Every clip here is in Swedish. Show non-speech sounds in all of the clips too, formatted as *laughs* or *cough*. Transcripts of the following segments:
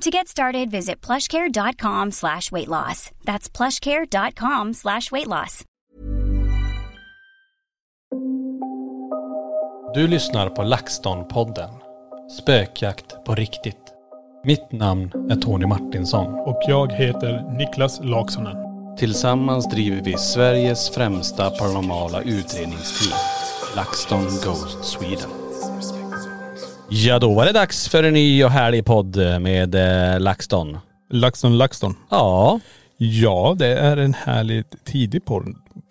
To get started, visit plushcare.com slash weight loss. That's plushcare.com slash weight loss. Du lyssnar på LaxTon-podden. Spökjakt på riktigt. Mitt namn är Tony Martinsson. Och jag heter Niklas Laksonen. Tillsammans driver vi Sveriges främsta paranormala utredningsteam. LaxTon Ghost Sweden. Ja, då var det dags för en ny och härlig podd med eh, LaxTon. LaxTon LaxTon. Ja, Ja, det är en härlig tidig porr.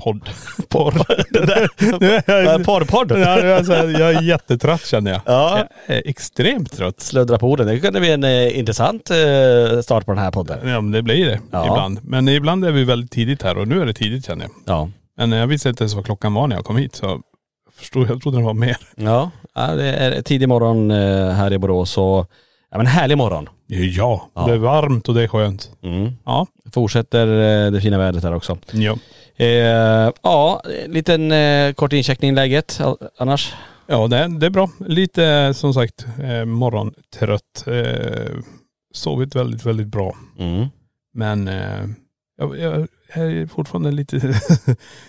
Podd. *laughs* Porr. Det där. Porrpodd. Ja, är jag, är jättetrött känner jag. Ja. Jag är extremt trött. Sluddra på orden. Det kunde bli en eh, intressant eh, start på den här podden. Ja men det blir det Ja. ibland. Men ibland är vi väldigt tidigt här och nu är det tidigt känner jag. Ja. Men jag visste inte ens vad klockan var när jag kom hit så förstod, jag trodde det var mer. Ja, det är tidig morgon eh, här i Borås och ja men härlig morgon. Ja, Ja. det är varmt och det är skönt. Mm. Ja. Fortsätter eh, det fina vädret här också. Ja. Eh, ja, liten eh, kort incheckning i läget annars. Ja det är, det är bra. Lite som sagt eh, morgontrött. Eh, sovit väldigt, väldigt bra. Mm. Men jag, jag är fortfarande lite *laughs*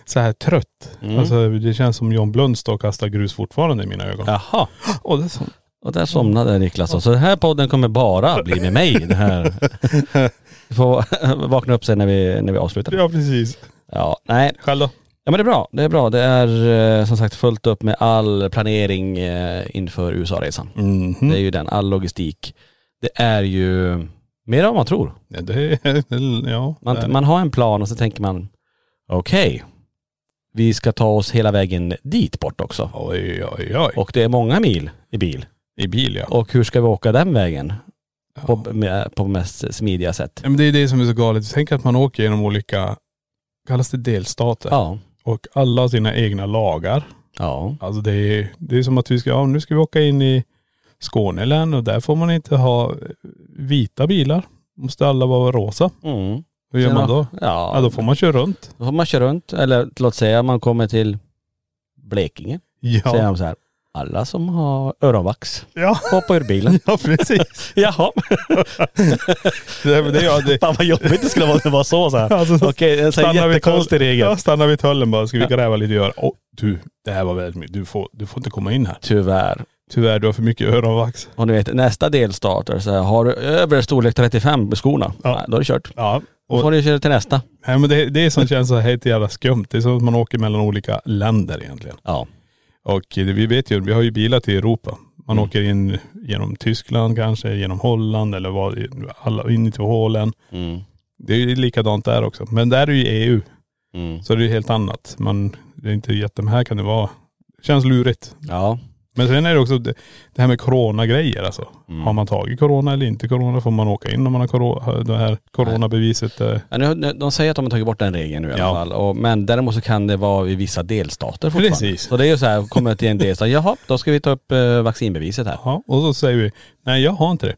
så här trött. Mm. Alltså det känns som John Blund står och kastar grus fortfarande i mina ögon. Jaha. *gasps* Och det är så. Och där somnade Niklas då. Så den här podden kommer bara bli med mig. Det här. *laughs* Vi får *laughs* vakna upp sen när vi, när vi avslutar. Ja precis. Ja, nej. Själv då? Ja men det är bra. Det är bra. Det är eh, som sagt fullt upp med all planering eh, inför USA-resan. Mhm. Det är ju den, all logistik. Det är ju mer än vad man tror. Ja, det *laughs* ja. Man, det man har en plan och så tänker man, okej, vi ska ta oss hela vägen dit bort också. Oj oj oj. Och det är många mil i bil. I bil ja. Och hur ska vi åka den vägen? På, ja. med, på mest smidiga sätt. Ja, men det är det som är så galet. Tänk att man åker genom olika, kallas det delstater? Ja. Och alla har sina egna lagar. Ja. Alltså det är, det är som att vi ska, ja, nu ska vi åka in i Skånelän och där får man inte ha vita bilar. Måste alla vara rosa. Mm. Hur gör man då? Ja, Ja då får man köra runt. då får man köra runt. Eller låt säga man kommer till Blekinge. Säger Ja. de så här, alla som har öronvax, Ja, hoppa ur bilen. *laughs* ja precis. *laughs* Jaha. *laughs* Det, det, ja, det, Fan vad jobbigt det skulle vara att det var så så här. Alltså, Okej, en sån jättekonstig regel. Ja, stannar vid tullen bara. Ska vi gräva lite i örat? Åh, du, det här var väldigt mycket. Du får, du får inte komma in här. Tyvärr. Tyvärr, du har för mycket öronvax. Och du vet nästa delstat är så här, har du över storlek 35 på skorna, Ja. nej, då är det kört. Ja. Då får du köra till nästa. nej, men det, det är som känns så helt jävla skumt. Det är som att man åker mellan olika länder egentligen. Ja. Och det, vi vet ju, vi har ju bilar till Europa. Man Mm. åker in genom Tyskland kanske, genom Holland eller vad, alla in till Hålen. Mm. Det är ju likadant där också. Men där är ju EU. Mm. Så det är ju helt annat. Man, det är inte jätte, men här kan det vara, känns lurigt. Ja. Men sen är det också det, det här med coronagrejer alltså. Mm. Har man tagit corona eller inte corona? Får man åka in om man har corona, det här coronabeviset? eh, Ja, nu, de säger att de har tagit bort den regeln nu i alla Ja. fall. Och, men däremot så kan det vara i vissa delstater fortfarande. Precis. Så det är ju så här, kommer till en delstat, jaha, då ska vi ta upp eh, vaccinbeviset här. Ja, och så säger vi, nej jag har inte det.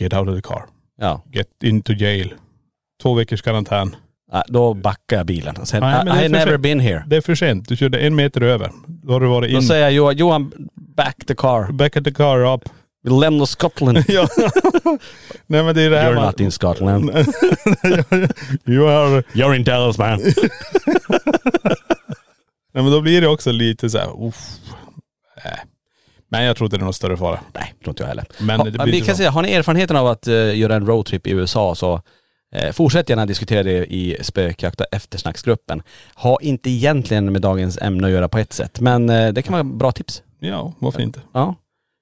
Get out of the car. Ja. Get into jail. Två veckors karantän. Då backar jag bilen och säger Nej, men det är I, för never sent. been here. Det är för sent. Du körde en meter över. Då har du varit Då in. säger jag Johan, Johan back the car. Back at the car up. Vi lämnar Scotland. *laughs* ja. *laughs* Nej men det är det här You're man- not in Scotland. you are... You're in Dallas man. *laughs* Nej men då blir det också lite så här, uff. Men jag tror inte det är någon större fara. Nej, tror inte jag heller. Men ha, det blir vi kan så. säga, har ni erfarenheten av att eh, göra en roadtrip i USA så fortsätt gärna diskutera det i spökjakt och eftersnacksgruppen. Ha inte egentligen med dagens ämne att göra på ett sätt, men eh, det kan vara bra tips. Ja, varför inte? Ja.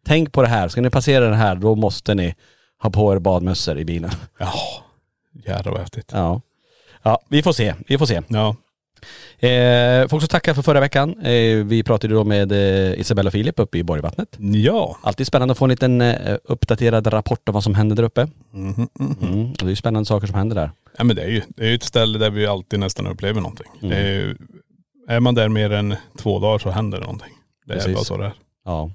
Tänk på det här, ska ni passera det här då måste ni ha på er badmössor i bilen. Ja. Jävlar vad häftigt. Ja. Ja, vi får se. Vi får se. Ja. Eh, får också tacka för förra veckan. Eh, vi pratade då med eh, Isabella och Filip uppe i Borgvattnet. Ja. Alltid spännande att få en liten eh, uppdaterad rapport om vad som händer där uppe. Mhm, mhm. Mm. Och det är ju spännande saker som händer där. Ja men det är ju det är ju ett ställe där vi alltid nästan upplever någonting. Mm. Det är, ju, är man där mer än två dagar så händer det någonting. Det är Precis. bara så det är. Ja.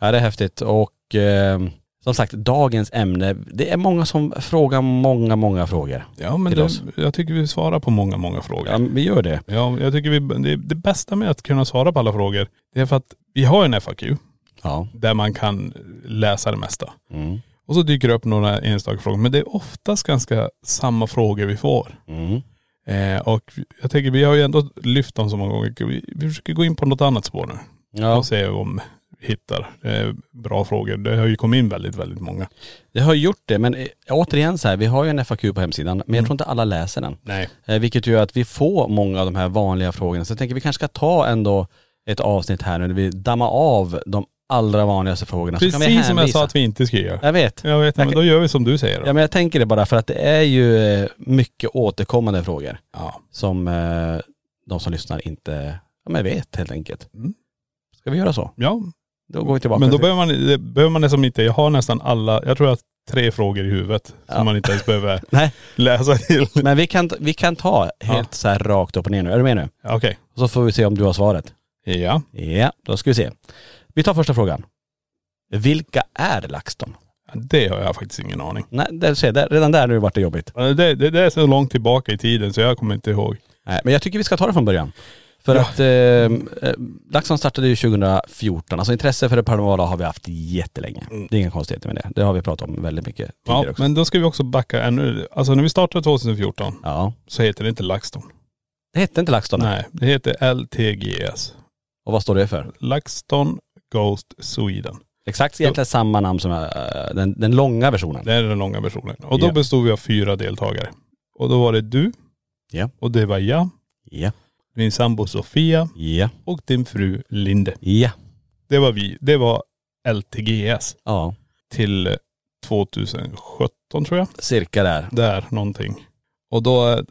ja det är häftigt och eh, som sagt dagens ämne, det är många som frågar många, många frågor. Ja men det, jag tycker vi svarar på många, många frågor. Ja, vi gör det. Ja, jag tycker vi, det, det bästa med att kunna svara på alla frågor, det är för att vi har en FAQ Ja. där man kan läsa det mesta. Mm. Och så dyker det upp några enstaka frågor. Men det är oftast ganska samma frågor vi får. Mm. Eh, och jag tänker, vi har ju ändå lyft dem så många gånger. Vi, vi försöker gå in på något annat spår nu. Ja, Och se om hittar bra frågor. Det har ju kommit in väldigt, väldigt många. det har gjort det men eh, återigen så här, vi har ju en FAQ på hemsidan men jag tror inte alla läser den. Nej. Eh, vilket gör att vi får många av de här vanliga frågorna. Så jag tänker vi kanske ska ta ändå ett avsnitt här nu där vi dammar av de allra vanligaste frågorna. Precis som jag sa att vi inte ska göra. Jag vet. Jag vet, Jag men kan- då gör vi som du säger då. Ja men jag tänker det bara för att det är ju eh, mycket återkommande frågor Ja. som de som lyssnar inte ja, men vet helt enkelt. Mm. Ska vi göra så? ja. Då går vi tillbaka Men då till... behöver man, det behöver man nästan inte, jag har nästan alla, jag tror jag har tre frågor i huvudet Ja. som man inte ens behöver *laughs* Nej, läsa till. men vi kan, vi kan ta helt Ja. så här rakt upp och ner nu. Är du med nu? Okej. Och så får vi se om du har svaret. Ja. Ja, då ska vi se. Vi tar första frågan. Vilka är LaxTon? Det har jag faktiskt ingen aning. Nej, det, se, där, redan där nu vart det jobbigt. Det, det, det är så långt tillbaka i tiden så jag kommer inte ihåg. Nej, men jag tycker vi ska ta det från början. För Ja. att eh, eh, LaxTon startade ju 2014. Alltså intresse för det paranormala har vi haft jättelänge. Det är inga konstigheter med det. Det har vi pratat om väldigt mycket tidigare Ja, också. men då ska vi också backa ännu. Alltså när vi startade 2014 Ja. så heter det inte LaxTon. Det hette inte LaxTon. Nej, det heter LTGS. Och vad står det för? LaxTon Ghost Sweden. Exakt egentligen samma namn som eh, den, den långa versionen. Det är den långa versionen. Och då Ja. bestod vi av fyra deltagare. Och då var det du. Ja. Och det var jag, Ja, min sambo Sofia ja, och din fru Linde. ja. Det var vi. Det var LTGS Ja, till eh, 2017 tror jag. cirka där. Där någonting. Och då,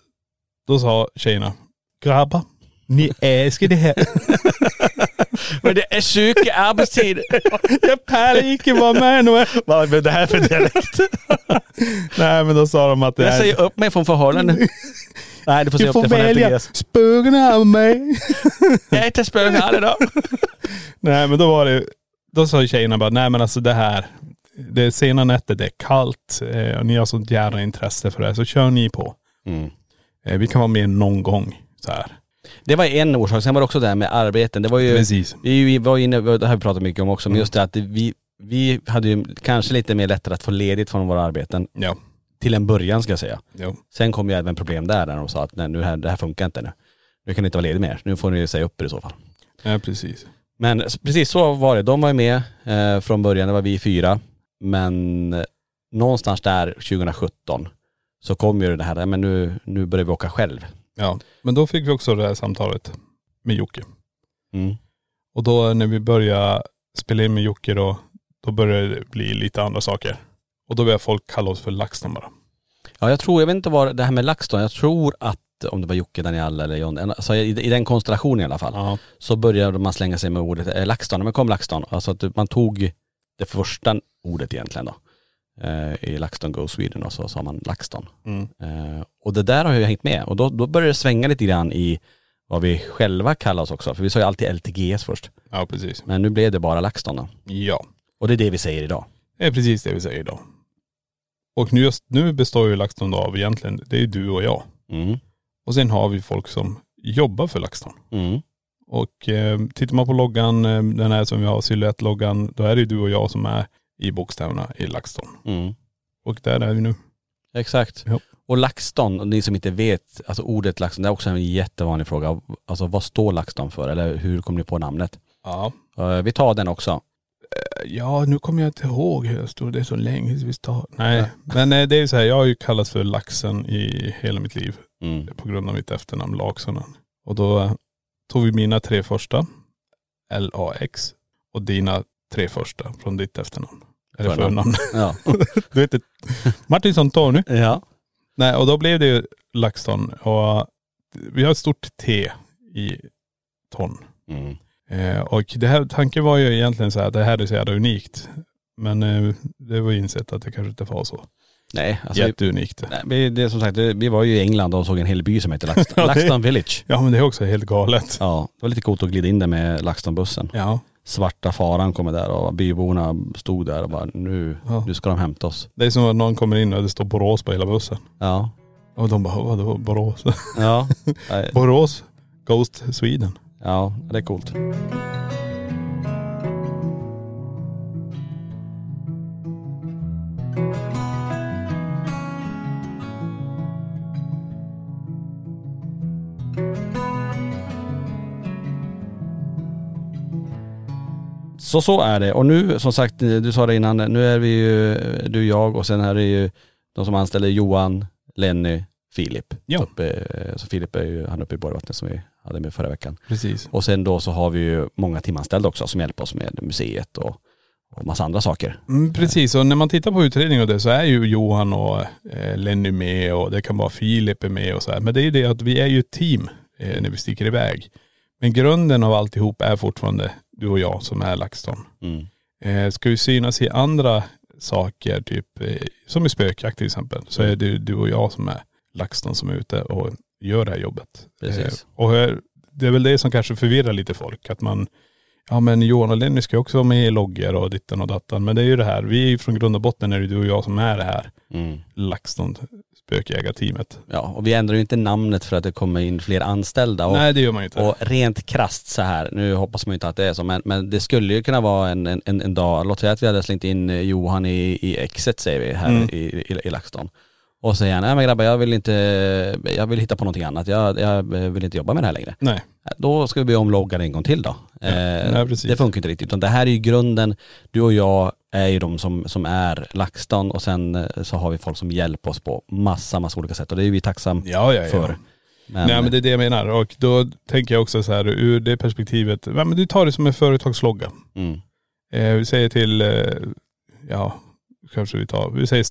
då sa tjejerna, grabbar, ni älskar det här. Men det är sjuka arbetstider. *laughs* jag pallar inte vara med nu. Vad är det här för dialekt? *laughs* Nej men då sa de att det Jag är... säger upp mig från förhållande. *laughs* Nej du får du får välja LTGS. spögorna av mig. *laughs* Jag är inte spökhall idag. *laughs* Nej men då var det, då sa tjejerna bara, nej men alltså det här, det är sena nätter, det är kallt eh, och ni har sånt jävla intresse för det, så kör ni på. Mm. Eh, vi kan vara med någon gång så här. Det var en orsak. Sen var det också det här med arbeten. Det var ju, Precis. vi vi var inne, det har vi pratat mycket om också, men just det att vi, vi hade ju kanske lite mer lättare att få ledigt från våra arbeten. Ja. Till en början ska jag säga. Jo. Sen kom ju även problem där när de sa att nej, nu här, det här funkar inte nu. Nu kan ni inte vara ledig mer. Nu får ni säga upp er i så fall. Ja precis. Men precis så var det. De var ju med eh, från början, det var vi fyra. Men eh, någonstans där 2017 så kom ju det här, "Nej, men nu, nu börjar vi åka själv. Ja. Men då fick vi också det här samtalet med Jocke. Mm. Och då när vi började spela in med Jocke då, då började det bli lite andra saker. Och då började folk kalla oss för LaxTon bara. Ja jag tror, jag vet inte vad det här med LaxTon, jag tror att om det var Jocke, Daniel eller John, alltså i, i den konstellationen i alla fall, Ja. så började man slänga sig med ordet eh, LaxTon, men kom LaxTon. Alltså att man tog det första ordet egentligen då. Eh, I LaxTon Go Sweden och så sa man LaxTon. Mm. Eh, och det där har ju hängt med och då, då började det svänga lite grann i vad vi själva kallar oss också. För vi sa ju alltid LTGS först. Ja precis. Men nu blev det bara LaxTon då. Ja. Och det är det vi säger idag. Det är precis det vi säger idag. Och nu, just, nu består ju LaxTon av egentligen, det är ju du och jag. Mm. Och sen har vi folk som jobbar för LaxTon. Mm. Och eh, tittar man på loggan, eh, den här som vi har, silhuettloggan, då är det ju du och jag som är i bokstäverna i LaxTon. Mm. Och där är vi nu. Exakt. Ja. Och LaxTon, och ni som inte vet, alltså ordet LaxTon, det är också en jättevanlig fråga. Alltså vad står LaxTon för? Eller hur kom ni på namnet? Ja. Eh, vi tar den också. Ja, nu kommer jag inte ihåg hur det stod. Det är så länge vi tar. Nej, men eh, det är ju så här, jag har ju kallats för Laxen i hela mitt liv. Mm. På grund av mitt efternamn Laksonen. Och då eh, tog vi mina tre första, L-A-X, och dina tre första från ditt efternamn. Eller Förnamn. förnamn. Ja. *laughs* du heter Martinsson Tony. ja. Nej, och då blev det ju LaxTon. Och eh, vi har ett stort T i ton. Mm. Eh, och det här, tanken var ju egentligen så här att det här är så jävla unikt. Men eh, det var ju insett att det kanske inte var så Nej, alltså vi, jätteunikt. nej, vi, det är som sagt, vi var ju i England och såg en hel by som heter LaxTon, *laughs* LaxTon Village. Ja men det är också helt galet. Ja, det var lite coolt att glida in där med LaxTon-bussen. Ja. Svarta faran kommer där och byborna stod där och bara nu, Ja. nu ska de hämta oss. Det är som att någon kommer in och det står Borås på hela bussen. Ja. Och de bara, vadå Borås? Ja. *laughs* Borås, Ghost Sweden ja, det är coolt. Så så är det. Och nu som sagt, du sa det innan, nu är vi ju du, jag och sen är det ju de som anställer Johan, Lenny, Filip. Ja. Uppe, så Filip är ju han uppe i Borgvattnet som vi hade med förra veckan. Precis. Och sen då så har vi ju många timanställda också som hjälper oss med museet och, och massa andra saker. Mm, precis, och när man tittar på utredningen och det så är ju Johan och eh, Lenny med och det kan vara Filip är med och så här. Men det är ju det att vi är ju ett team eh, när vi sticker iväg. Men grunden av alltihop är fortfarande du och jag som är LaxTon. Mm. Eh, ska vi synas i andra saker, typ eh, som i spökjakt till exempel, så är det du och jag som är LaxTon som är ute och gör det här jobbet. Precis. Eh, och eh, det är väl det som kanske förvirrar lite folk, att man, ja men Johan och Lenny ska också vara med i loggar och ditten och dattan. Men det är ju det här, vi är ju från grund och botten är det du och jag som är det här Mm. LaxTon spökjägarteamet. Ja, och vi ändrar ju inte namnet för att det kommer in fler anställda. Och, Nej det gör man ju inte. och rent krasst så här, nu hoppas man ju inte att det är så, men, men det skulle ju kunna vara en, en, en dag, låt säga att vi hade slängt in Johan i, i exet säger vi här Mm. i, i, i LaxTon. Och säger han, nej men grabbar jag vill inte, jag vill hitta på någonting annat, jag, jag vill inte jobba med det här längre. Nej. Då ska vi be om loggan en gång till då. Eh, nej, det funkar inte riktigt. Utan det här är ju grunden, du och jag är ju de som, som är LaxTon och sen eh, så har vi folk som hjälper oss på massa, massa olika sätt och det är vi tacksamma Ja ja ja. för. Men, Nej men det är det jag menar. Och då tänker jag också så här ur det perspektivet, ja, men du tar det som en företagslogga. mm, Eh, vi säger till, eh, ja kanske vi tar, vi säger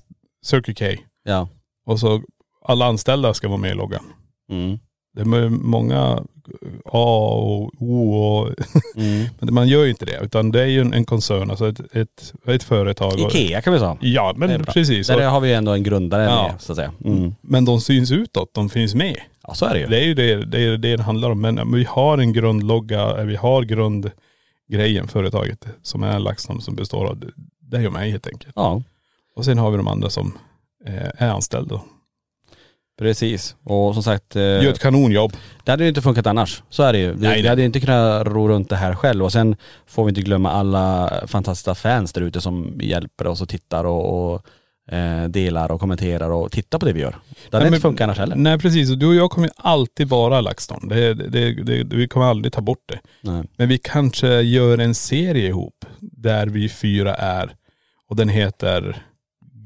Circle K. ja. Och så alla anställda ska vara med i loggan. Mm, Det är många A och O och mm. *laughs* men man gör ju inte det. Utan det är ju en, en koncern, alltså ett, ett, ett företag. och- Ikea kan vi säga. Ja men precis. Där Och, har vi ju ändå en grundare Ja. med så att säga. Mm. men de syns utåt, de finns med. Ja så är det ju. Det är ju det det, är det det handlar om. Men vi har en grundlogga, vi har grundgrejen, företaget, som är LaxTon som består av dig och mig helt enkelt. Ja, Och sen har vi de andra som eh, är anställda. precis. Och som sagt, eh, Gör ett kanonjobb. det hade ju inte funkat annars. Så är det ju. Vi, Nej, vi hade inte kunnat ro runt det här själv. Och sen får vi inte glömma alla fantastiska fans där ute som hjälper oss och tittar och, och eh, delar och kommenterar och tittar på det vi gör. Det hade Nej, inte funkat annars heller. Nej precis, och du och jag kommer alltid vara LaxTon. Det, det, det, vi kommer aldrig ta bort det. Nej. Men vi kanske gör en serie ihop där vi fyra är och den heter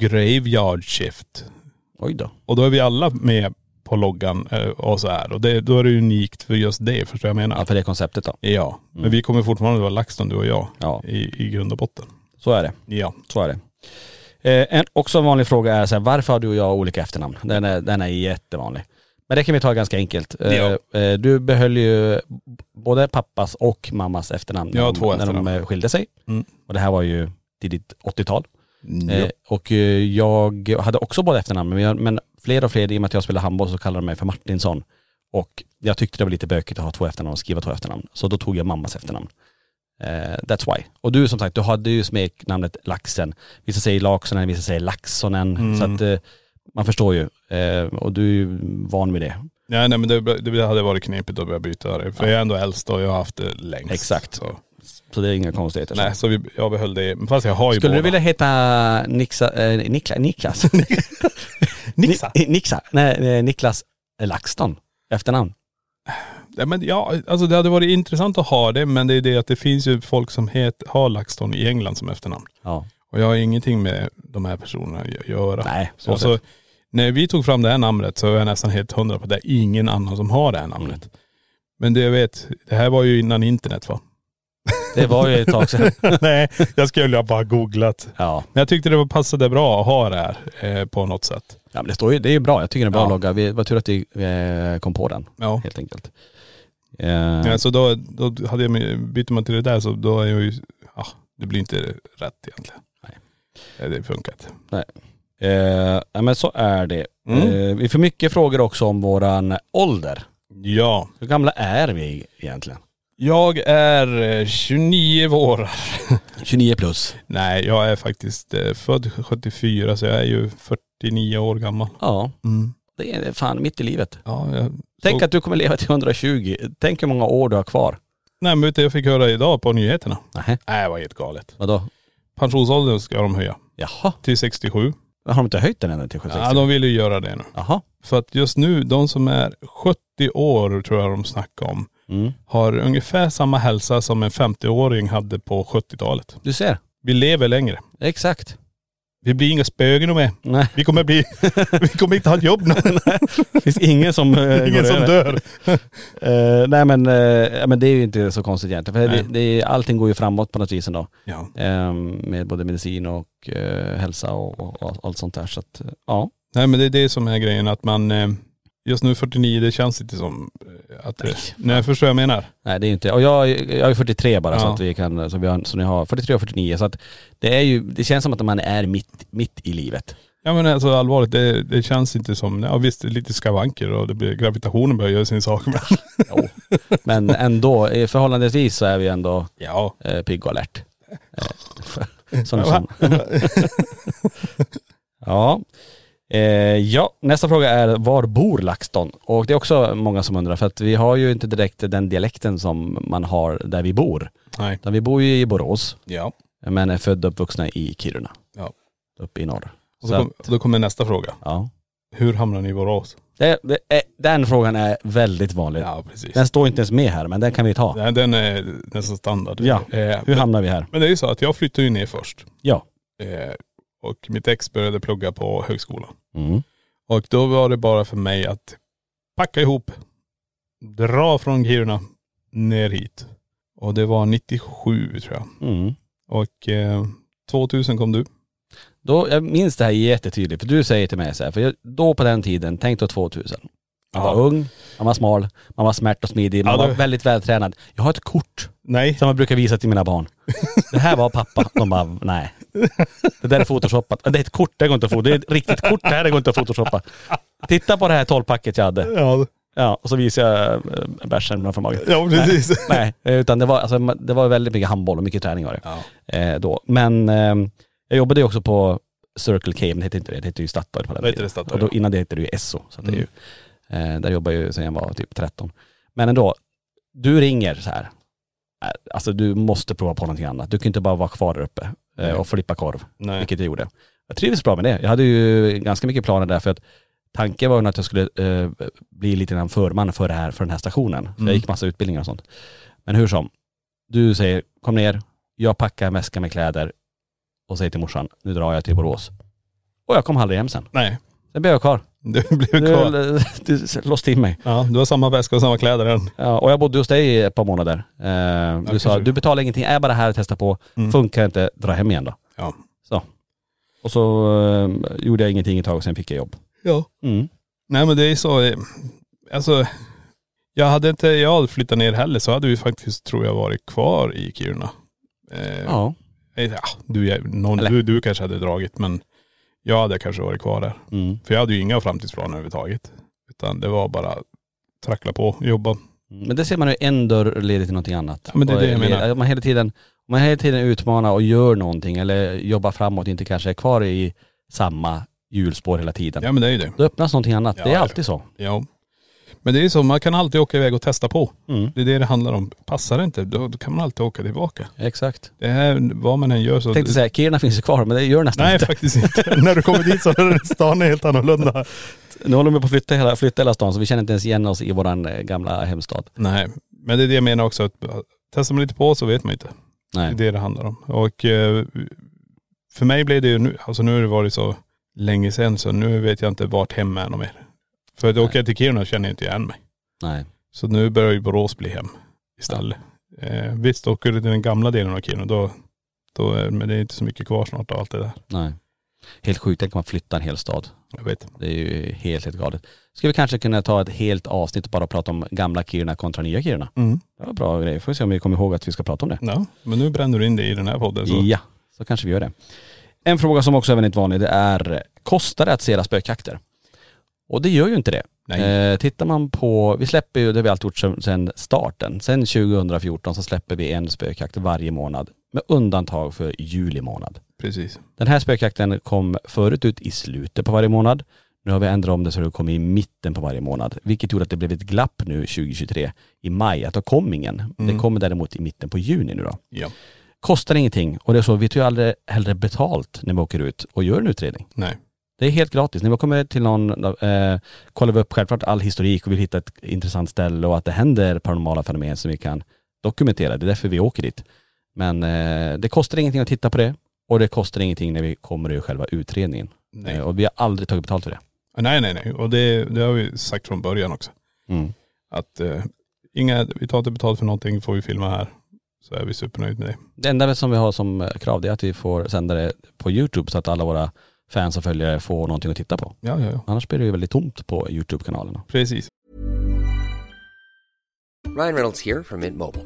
Graveyard Shift. Oj då. Och då är vi alla med på loggan eh, och så här. Och det, då är det unikt för just det, förstår jag menar? Ja, för det konceptet då. Ja, men vi kommer fortfarande vara LaxTon du och jag Ja, i, i grund och botten. så är det. Ja. Så är det. Eh, en, också en vanlig fråga är så här, varför har du och jag olika efternamn? Den är, den är jättevanlig. Men det kan vi ta ganska enkelt. Eh, Ja. eh, du behöll ju både pappas och mammas efternamn Ja, när, två de, när de efternamn. eh, skilde sig. Mm. Och det här var ju tidigt 80-tal. Ja. Eh, och eh, jag hade också båda efternamn, men, jag, men fler och fler, i och med att jag spelade handboll så kallade de mig för Martinsson. Och jag tyckte det var lite bökigt att ha två efternamn och skriva två efternamn. Så då tog jag mammas efternamn. Eh, that's why. Och du som sagt, du hade ju smeknamnet Laxen. Vissa säger Laksonen, vissa säger Laxonen. Mm. Så att, eh, man förstår ju. Eh, och du är ju van vid det. Ja, nej men det, det hade varit knepigt att börja byta det. För jag är ändå äldst och jag har haft det längst. Exakt. Så. Så det är inga konstigheter. Nej, så vi, jag behöll det. Fast jag har ju Skulle båda. du vilja heta Nixa, eh, Nikla, Niklas? *laughs* Nixa? Ni, Nixa? Nej, eh, Niklas LaxTon. Efternamn. Ja, men ja, alltså det hade varit intressant att ha det men det är det att det finns ju folk som het, har LaxTon i England som efternamn. Ja. Och jag har ingenting med de här personerna att göra. Nej, så så, när vi tog fram det här namnet så är jag nästan helt hundra på att det är ingen annan som har det här namnet. Men det jag vet, det här var ju innan internet va? Det var ju ett tag sedan. *laughs* Nej, jag skulle ha bara googlat. Ja. Men jag tyckte det var passade bra att ha det här eh, på något sätt. ja men det står ju, det är ju bra. Jag tycker det är bra Ja. logga. Vi var tur att vi eh, kom på den. Ja. Helt enkelt. Eh, Ja, så då, då hade jag, byter man till det där så då är jag ju, ja det blir inte rätt egentligen. Nej. Nej. Det funkar inte. eh, ja men så är det. Mm. Eh, vi får mycket frågor också om våran ålder. Ja. Hur gamla är vi egentligen? Jag är eh, 29 år. 29 plus. Nej, jag är faktiskt eh, född 74 så jag är ju 49 år gammal. Ja. Mm. Det är fan mitt i livet. Ja, jag Tänk så- att du kommer leva till 120. Tänk hur många år du har kvar. Nej men vet du, jag fick höra idag på nyheterna. Nej. Nej det var helt galet. Vadå? Pensionsåldern ska de höja Jaha. till 67. Har de inte höjt den ännu till 70? Ja de vill ju göra det nu. Jaha. För att just nu, de som är 70 år tror jag de snackar om, Mm. har ungefär samma hälsa som en 50-åring hade på 70-talet. Du ser. Vi lever längre. Exakt. Vi blir inga spögen med. Nej. Vi kommer bli, *laughs* vi kommer inte ha ett jobb nu. Det finns ingen som eh, Ingen som över. dör. *laughs* Eh, nej men, ja, men det är ju inte så konstigt egentligen. För det, det, är- allting går ju framåt på något vis ändå. Ja. Eh, med både medicin och hälsa och, och, och allt sånt där. Så att, ja. Nej men det är det som är grejen att man, just nu 49 det känns inte som eh, att det, nej jag förstår jag menar. Nej det är inte, och jag, jag är 43 bara så Ja. att vi kan, så, vi har, så ni har 43 och 49. Så att det är ju, det känns som att man är mitt, mitt i livet. Ja men alltså allvarligt, det, det känns inte som, ja visst lite skavanker och det blir, gravitationen börjar göra sin sak men Jo. Men ändå, förhållandevis så är vi ändå ja. eh, pigg och alert. Eh, *laughs* som, som. *laughs* ja. Eh, ja, nästa fråga är var bor LaxTon? Och det är också många som undrar för att vi har ju inte direkt den dialekten som man har där vi bor. Nej. Utan vi bor ju i Borås Ja. men är födda och uppvuxna i Kiruna. Ja. Uppe i norr. Och Så så kom, att, då kommer nästa fråga. ja. Hur hamnar ni i Borås? Det, det är, den frågan är väldigt vanlig. Ja precis. Den står inte ens med här men den kan vi ta. Nej, den är nästan standard. Ja. Eh, Hur men, hamnar vi här? men det är ju så att jag flyttade ju ner först. Ja. Eh, och mitt ex började plugga på högskolan. Mm. Och då var det bara för mig att packa ihop, dra från Kiruna ner hit. Och det var 97 tror jag. Mm. Och eh, 2000 kom du. Då, jag minns det här jättetydligt, för du säger till mig så här, för jag, då på den tiden, tänk då 2000. Man Ja. var ung, man var smal, man var smärt och smidig, man Ja, var det- väldigt vältränad. Jag har ett kort Nej. som jag brukar visa till mina barn. Det här var pappa. De bara, nej. Det där är photoshoppat. Det är ett kort, det går inte att få. Det är ett riktigt kort, det här det går inte att photoshoppa. Titta på det här 12-packet jag hade. Ja, Ja, och så visar jag äh, bärsen framför magen. ja precis. *laughs* Nej, utan det var, alltså, det var väldigt mycket handboll och mycket träning var det. Ja. Eh, då. Men eh, jag jobbade ju också på Circle K, men det hette inte det, det hette ju Statoil på den heter tiden. det, Statoil, Och då. Mm. innan det hette det ju Esso. Så att det är ju, eh, där jobbade jag ju sedan jag var typ 13. Men ändå, du ringer så här. Eh, Alltså du måste prova på någonting annat. Du kan inte bara vara kvar där uppe eh, Nej. och flippa korv. Nej. Vilket jag gjorde. Jag trivdes bra med det. Jag hade ju ganska mycket planer där för att tanken var ju att jag skulle eh, bli lite grann förman för, det här, för den här stationen. Mm. jag gick massa utbildningar och sånt. Men hur som, du säger kom ner, jag packar en väska med kläder och säger till morsan, nu drar jag till Borås. Och jag kom aldrig hem sen. Nej. Sen blev jag kvar. Du *laughs* blev kvar. *laughs* Du, du låste in mig. Ja, du har samma väska och samma kläder än. Ja, och jag bodde hos dig i ett par månader. Eh, du sa, kanske. du betalar ingenting, är bara här och testar på. Mm. Funkar inte, dra hem igen då. Ja. Så. Och så eh, gjorde jag ingenting ett tag och sen fick jag jobb. Ja. Mm. Nej men det är så, eh, alltså jag hade inte, jag hade flyttat ner heller så hade vi faktiskt tror jag varit kvar i Kiruna. Eh, Ja. eh, ja du, någon, du, du kanske hade dragit men jag hade kanske varit kvar där. Mm. För jag hade ju inga framtidsplaner överhuvudtaget. Utan det var bara trackla på, jobba. Men det ser man ju en dörr leder till någonting annat. Ja, men det är det jag menar. Man hela tiden, man hela tiden utmanar och gör någonting eller jobbar framåt, inte kanske är kvar i samma hjulspår hela tiden. Ja men det är ju det. Då öppnas någonting annat. Ja, det är alltid så. Ja. Men det är ju så, man kan alltid åka iväg och testa på. Mm. Det är det det handlar om. Passar det inte, då, då kan man alltid åka tillbaka. Exakt. Det här, vad man än gör så.. Jag tänkte säga, Kiruna finns ju kvar men det gör nästan Nej inte. faktiskt inte. *laughs* När du kommer dit så är stan helt annorlunda. Nu håller de på att flytta hela, flytta hela stan så vi känner inte ens igen oss i våran eh, gamla hemstad. Nej, men det är det jag menar också. Att testar man lite på så vet man inte. Det är Nej. det det handlar om. Och eh, för mig blev det ju nu, alltså nu har det varit så länge sedan så nu vet jag inte vart hem är något mer. För att åka till Kiruna känner jag inte igen mig. Nej. Så nu börjar ju Borås bli hem istället. Eh, visst, åker du till den gamla delen av Kiruna då, då är, men det är inte så mycket kvar snart av allt det där. Nej. Helt sjukt, tänk man flyttar en hel stad. Jag vet. Det är ju helt, helt galet. Ska vi kanske kunna ta ett helt avsnitt och bara prata om gamla Kiruna kontra nya Kiruna? Mm. Det var bra grej. Får vi se om vi kommer ihåg att vi ska prata om det. Ja, men nu bränner du in det i den här podden så. Ja, så kanske vi gör det. En fråga som också är väldigt vanlig det är, kostar det att se era spökjakter? Och det gör ju inte det. Eh, tittar man på, vi släpper ju, det har vi alltid gjort sedan- sedan starten. Sen 2014 så släpper vi en spökjakt varje månad. Med undantag för juli månad. Precis. Den här spökjakten kom förut ut i slutet på varje månad. Nu har vi ändrat om det så det kom i mitten på varje månad. Vilket gjorde att det blev ett glapp nu 2023 i maj. Att då kom ingen. Det kommer däremot i mitten på juni nu då. Ja. Kostar ingenting och det är så, vi tar ju aldrig hellre betalt när vi åker ut och gör en utredning. Nej. Det är helt gratis. När vi kommer till någon, eh, kollar vi upp självklart all historik och vill hitta ett intressant ställe och att det händer paranormala fenomen som vi kan dokumentera. Det är därför vi åker dit. Men eh, det kostar ingenting att titta på det och det kostar ingenting när vi kommer ur själva utredningen. Eh, och vi har aldrig tagit betalt för det. Nej nej nej. Och det, det har vi sagt från början också. Mm. Att eh, inga, vi tar inte betalt för någonting får vi filma här. Så är vi supernöjda med det. Det enda som vi har som eh, krav det är att vi får sända det på YouTube så att alla våra fans och följare får någonting att titta på. Ja ja ja. Annars blir det ju väldigt tomt på YouTube-kanalerna. Precis. Ryan Reynolds here from Mint Mobile.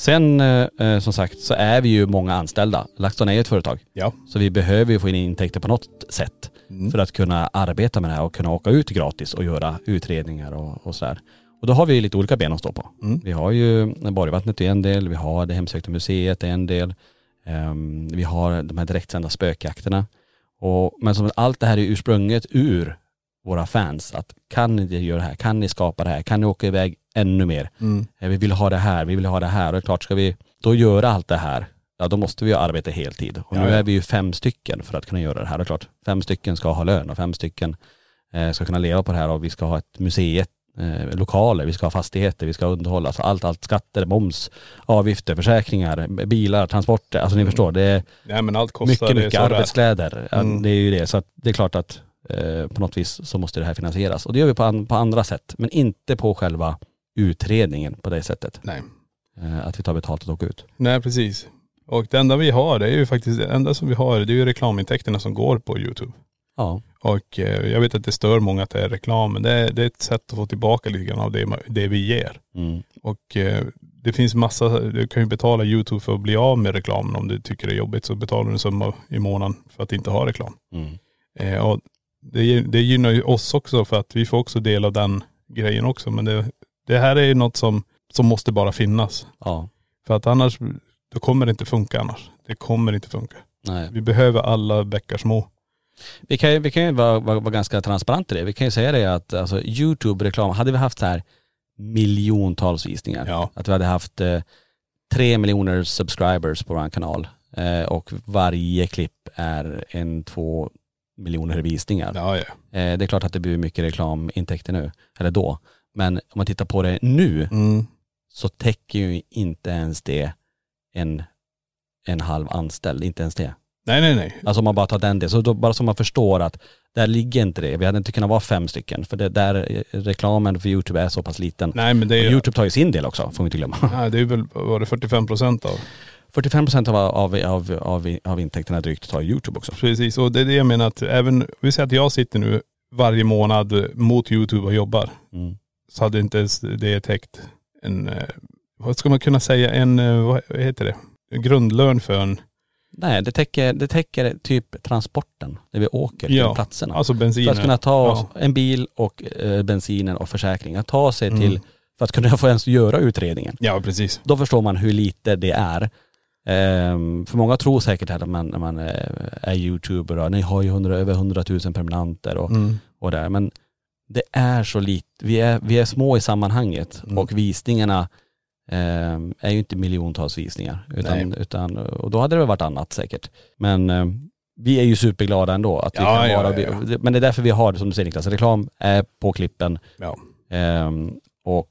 Sen eh, eh, som sagt så är vi ju många anställda. LaxTon är ju ett företag. Ja. Så vi behöver ju få in intäkter på något sätt för att kunna arbeta med det här och kunna åka ut gratis och göra utredningar och, och sådär. Och då har vi lite olika ben att stå på. Vi har ju Borgvattnet är en del, vi har det hemsökta museet är en del. Ehm, vi har de här direktsända spökjakterna. Och, men som allt det här är ursprunget ur våra fans. Att kan ni göra det här? Kan ni skapa det här? Kan ni åka iväg ännu mer? Eh, Vi vill ha det här, vi vill ha det här. Och klart, ska vi då göra allt det här, ja då måste vi ju arbeta heltid. Och nu Ja, ja. är vi ju fem stycken för att kunna göra det här. Är klart, fem stycken ska ha lön och fem stycken eh, ska kunna leva på det här och vi ska ha ett museet, eh, lokaler, vi ska ha fastigheter, vi ska underhålla, alltså allt, allt, skatter, moms, avgifter, försäkringar, bilar, transporter, alltså ni förstår, det är Nej men allt kostar. mycket, mycket så det är. arbetskläder. Ja, Mm. Det är ju det. Så att det är klart att eh, på något vis så måste det här finansieras. Och det gör vi på, an, på andra sätt. Men inte på själva utredningen på det sättet. Nej. Eh, att vi tar betalt och åker ut. Nej precis. Och det enda vi har, det är ju faktiskt, det enda som vi har, det är ju reklamintäkterna som går på YouTube. Ja. Och eh, jag vet att det stör många att det är reklam, men det är, det är ett sätt att få tillbaka lite grann av det, det vi ger. Mm. Och eh, det finns massa, du kan ju betala YouTube för att bli av med reklamen om du tycker det är jobbigt. Så betalar du en summa i månaden för att inte ha reklam. Mm. Eh, och det, det gynnar ju oss också för att vi får också del av den grejen också. Men det, det här är ju något som, som måste bara finnas. Ja. För att annars, då kommer det inte funka annars. Det kommer inte funka. Nej. Vi behöver alla bäckar små. Vi kan ju, vi kan ju vara, vara, vara ganska transparenta i det. Vi kan ju säga det att alltså, YouTube-reklam, hade vi haft så här miljontals visningar, Ja. att vi hade haft eh, tre miljoner subscribers på vår kanal eh, och varje klipp är en, två miljoner visningar. Ja, ja. Eh, det är klart att det blir mycket reklamintäkter nu, eller då. Men om man tittar på det nu Mm. så täcker ju inte ens det en, en halv anställd, inte ens det. Nej, nej, nej. Alltså om man bara tar den delen, så då, bara så man förstår att där ligger inte det. Vi hade inte kunnat vara fem stycken för det där eh, reklamen för YouTube är så pass liten. Nej men det är, YouTube tar ju sin del också, får vi inte glömma. *laughs* nej, det är väl, var det 45 procent av? 45 procent av, av, av, av, av intäkterna drygt tar YouTube också. Precis, och det är det jag menar att även, vi säger att jag sitter nu varje månad mot YouTube och jobbar. Mm. Så hade inte ens det täckt en, eh, vad ska man kunna säga, en, eh, vad heter det? En grundlön för en, Nej, det täcker, det täcker typ transporten, där vi åker till Ja, platserna. alltså bensin. för att kunna ta oss Ja. en bil och eh, bensinen och försäkringen, att ta sig Mm. till, för att kunna få ens göra utredningen. Ja precis. Då förstår man hur lite det är. Ehm, för många tror säkert att man, när man eh, är youtuber och ni har ju 100, över 100 000 prenumeranter och, Mm. och där. Men det är så lite, vi är, vi är små i sammanhanget Mm. och visningarna ehm, är ju inte miljontals visningar. Utan, Nej. utan, och då hade det väl varit annat säkert. Men ehm, vi är ju superglada ändå att vi Ja, kan ja, vara, ja, men det är därför vi har, som du säger Niklas, reklam är på klippen. Ja. Ehm, och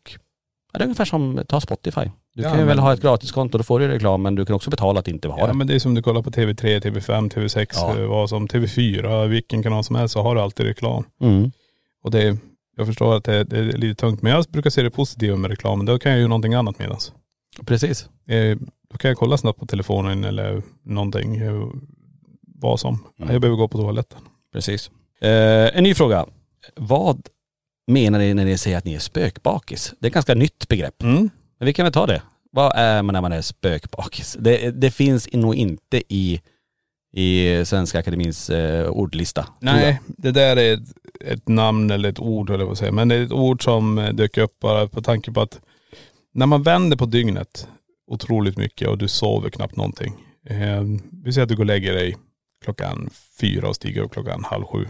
ja, det är ungefär som, ta Spotify. Du Ja, kan ju väl men- ha ett gratiskonto, då får du reklam men du kan också betala att inte ha Ja det. men det är som du kollar på TV3, TV5, TV6, Ja. eh, vad som, TV4, vilken kanal som helst så har du alltid reklam. Mm. Och det, jag förstår att det, det är lite tungt men jag brukar se det positiva med reklamen. Då kan jag göra någonting annat medans. Precis. Eh, då kan jag kolla snabbt på telefonen eller någonting. eh, Vad som. Mm. Jag behöver gå på toaletten. Precis. Eh, en ny fråga. Vad menar ni när ni säger att ni är spökbakis? Det är ett ganska nytt begrepp. Mm. Men vi kan väl ta det. Vad är man när man är spökbakis? Det, det finns nog inte i, i Svenska Akademins eh, ordlista. jag. Nej, det där är ett, ett namn eller ett ord eller vad säger Men det är ett ord som eh, dök upp bara på tanke på att när man vänder på dygnet otroligt mycket och du sover knappt någonting. Eh, vi säger att du går och lägger dig klockan fyra och stiger upp klockan halv sju.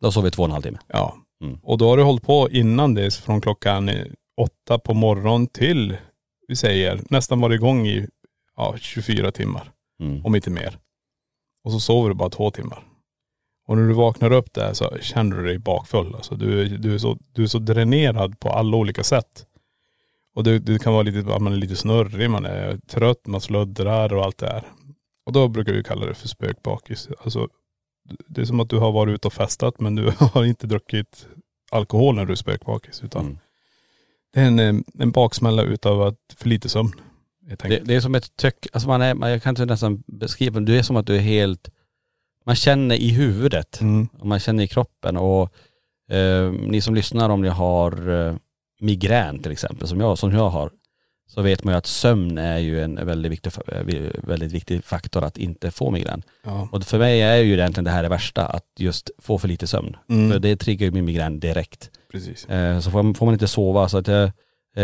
Då sover vi två och en halv timme. Ja. Mm. Och då har du hållit på innan dess från klockan eh, åtta på morgonen till, vi säger, nästan varit igång i ja, 24 timmar. Mm. Om inte mer. Och så sover du bara två timmar. Och när du vaknar upp där så känner du dig bakfull. Alltså du, är- du, är, så, du är så dränerad på alla olika sätt. Och du, du kan vara lite, man är lite snurrig, man är trött, man sluddrar och allt det här. Och då brukar vi kalla det för spökbakis. Alltså, det är som att du har varit ute och festat men du *laughs* har inte druckit alkohol när du är spökbakis. Utan Mm. det är en, eh, en baksmälla utav att för lite sömn. Det, det är som ett tryck, alltså man är, man, jag kan inte nästan beskriva det, det är som att du är helt, man känner i huvudet Mm. och man känner i kroppen och eh, ni som lyssnar om ni har eh, migrän till exempel som jag, som jag har så vet man ju att sömn är ju en väldigt viktig, fa- väldigt viktig faktor att inte få migrän. Ja. Och för mig är ju egentligen det här det värsta, att just få för lite sömn. Mm. För det triggar ju min migrän direkt. Precis. Eh, så får man, får man inte sova så att eh,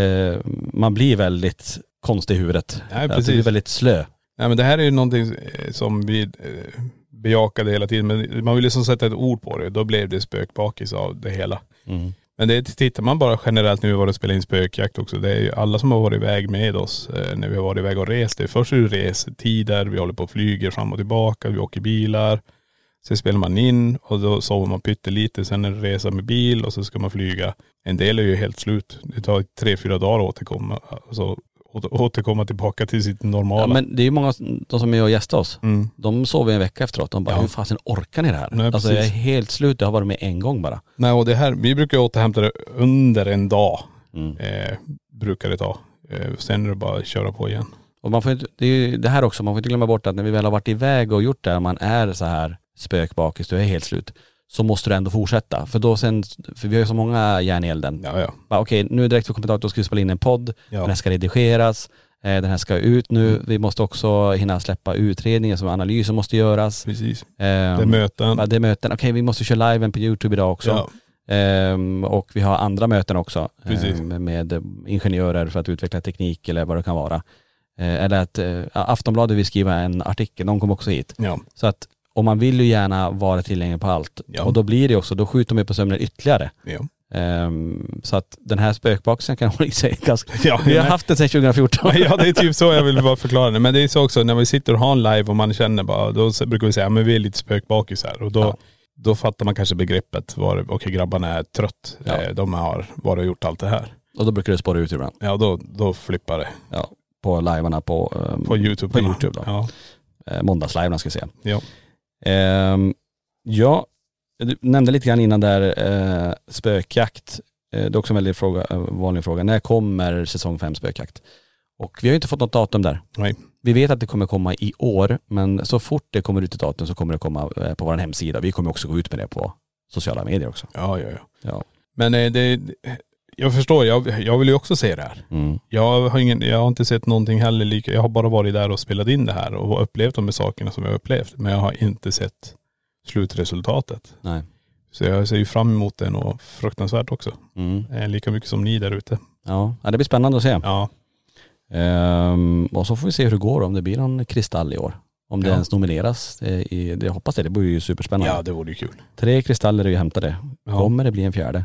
eh, man blir väldigt konstig i huvudet. Nej, Att det precis. blir väldigt slö. Nej men det här är ju någonting eh, som vi eh, bejakade hela tiden. Men man vill liksom sätta ett ord på det. Då blev det spökbakis av det hela. Mm. Men det tittar man bara generellt när vi var och spelade in spökjakt också. Det är ju alla som har varit iväg med oss eh, när vi har varit iväg och rest. Det är först är det restider, vi håller på och flyger fram och tillbaka, vi åker bilar. Sen spelar man in och då sover man pyttelite. Sen är det resa med bil och så ska man flyga. En del är ju helt slut. Det tar tre, fyra dagar att återkomma. Alltså, återkomma tillbaka till sitt normala. Ja, men det är ju många, de som är och gästar oss, mm. de sover en vecka efteråt. De bara, Ja. hur fasen orkar ni det här? Nej, alltså jag är helt slut, jag har varit med en gång bara. Nej och det här, vi brukar återhämta det under en dag. Mm. Eh, brukar det ta. Eh, sen är det bara att köra på igen. Och man får inte, det är ju det här också, man får inte glömma bort att när vi väl har varit iväg och gjort det här, man är så här spökbakis, du är helt slut, så måste du ändå fortsätta. För då sen, för vi har ju så många järn i elden. Ja ja. Bara, Okej, nu direkt för kommentator då ska vi spela in en podd, Ja. den här ska redigeras, eh, den här ska ut nu, Mm. vi måste också hinna släppa utredningen som analysen måste göras. Precis. Ehm, Det är möten. Ja, det är möten. Okej, vi måste köra liven på YouTube idag också. Ja. Ehm, och vi har andra möten också ehm, med eh, ingenjörer för att utveckla teknik eller vad det kan vara. Eh, eller att eh, Aftonbladet vill skriva en artikel, de kommer också hit. ja. Så att och man vill ju gärna vara tillgänglig på allt. Ja. Och då blir det också, då skjuter de på sömnen ytterligare. Ja. Ehm, så att den här spökboxen kan *laughs* hålla i sig ganska... Ja, Vi har haft den sedan 2014. Ja det är typ så jag vill *laughs* bara förklara det. Men det är så också när vi sitter och har en live och man känner bara, då brukar vi säga, men vi är lite spökbakisar. Och då, Ja. då fattar man kanske begreppet. Okej grabbarna är trött. Ja. Eh, De har varit och gjort allt det här. Och då brukar det spåra ut ibland. Ja då, då flippar det. Ja, på livearna på, ehm, På youtube. På YouTube då. Ja. eh, måndagslivearna ska jag säga. ja. Ehm, ja, du nämnde lite grann innan där eh, spökjakt. Eh, det är också en väldigt fråga, eh, vanlig fråga. När kommer säsong 5 spökjakt? Och vi har ju inte fått något datum där. Nej. Vi vet att det kommer komma i år, men så fort det kommer ut ett datum så kommer det komma eh, på vår hemsida. Vi kommer också gå ut med det på sociala medier också. Ja, ja, ja. Ja. Men eh, det, jag förstår, jag, jag vill ju också se det här. Mm. Jag har, ingen, jag har inte sett någonting heller lika. Jag har bara varit där och spelat in det här och upplevt de här sakerna som jag upplevt. Men jag har inte sett slutresultatet. Nej. Så jag ser ju fram emot det och fruktansvärt också. Mm. Eh, lika mycket som ni där ute. Ja. ja, det blir spännande att se. Ja. Ehm, och så får vi se hur det går, om det blir någon kristall i år. Om det Ja. ens nomineras. Eh, i, det jag hoppas det, det blir ju superspännande. ja, det vore ju kul. Tre kristaller är ju hämtade. Ja. Kommer det bli en fjärde?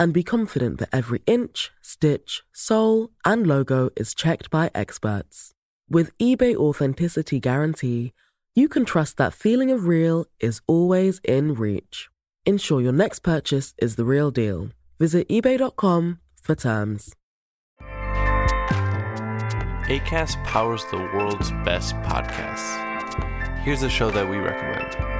and be confident that every inch, stitch, sole, and logo is checked by experts. With eBay Authenticity Guarantee, you can trust that feeling of real is always in reach. Ensure your next purchase is the real deal. Visit eBay.com for terms. ACAST powers the world's best podcasts. Here's a show that we recommend.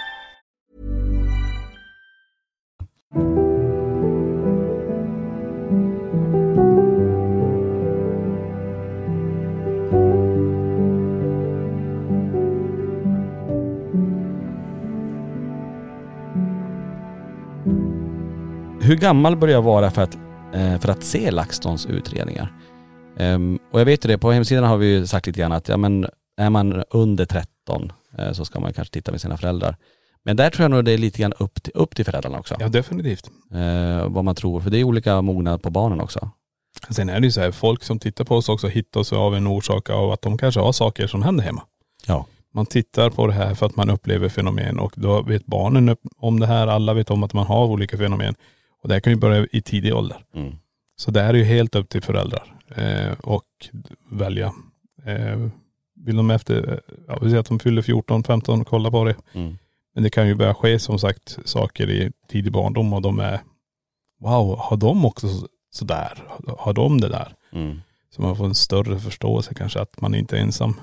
gammal bör jag vara för att, eh, för att se LaxTons utredningar? Ehm, och jag vet ju det, på hemsidan har vi ju sagt lite grann att ja, men är man under 13 eh, så ska man kanske titta med sina föräldrar. Men där tror jag nog det är lite grann upp till, upp till föräldrarna också. Ja definitivt. Eh, vad man tror, för det är olika mognad på barnen också. Sen är det ju så här, folk som tittar på oss också hittar oss av en orsak av att de kanske har saker som händer hemma. Ja. Man tittar på det här för att man upplever fenomen och då vet barnen om det här, alla vet om att man har olika fenomen. Och det här kan ju börja i tidig ålder. Mm. Så det här är ju helt upp till föräldrar eh, och välja. Eh, vill de efter, ja, vi säger att de fyller 14, 15, kolla på det. Mm. Men det kan ju börja ske som sagt saker i tidig barndom och de är, wow, har de också så- sådär? Har de det där? Mm. Så man får en större förståelse kanske att man inte är ensam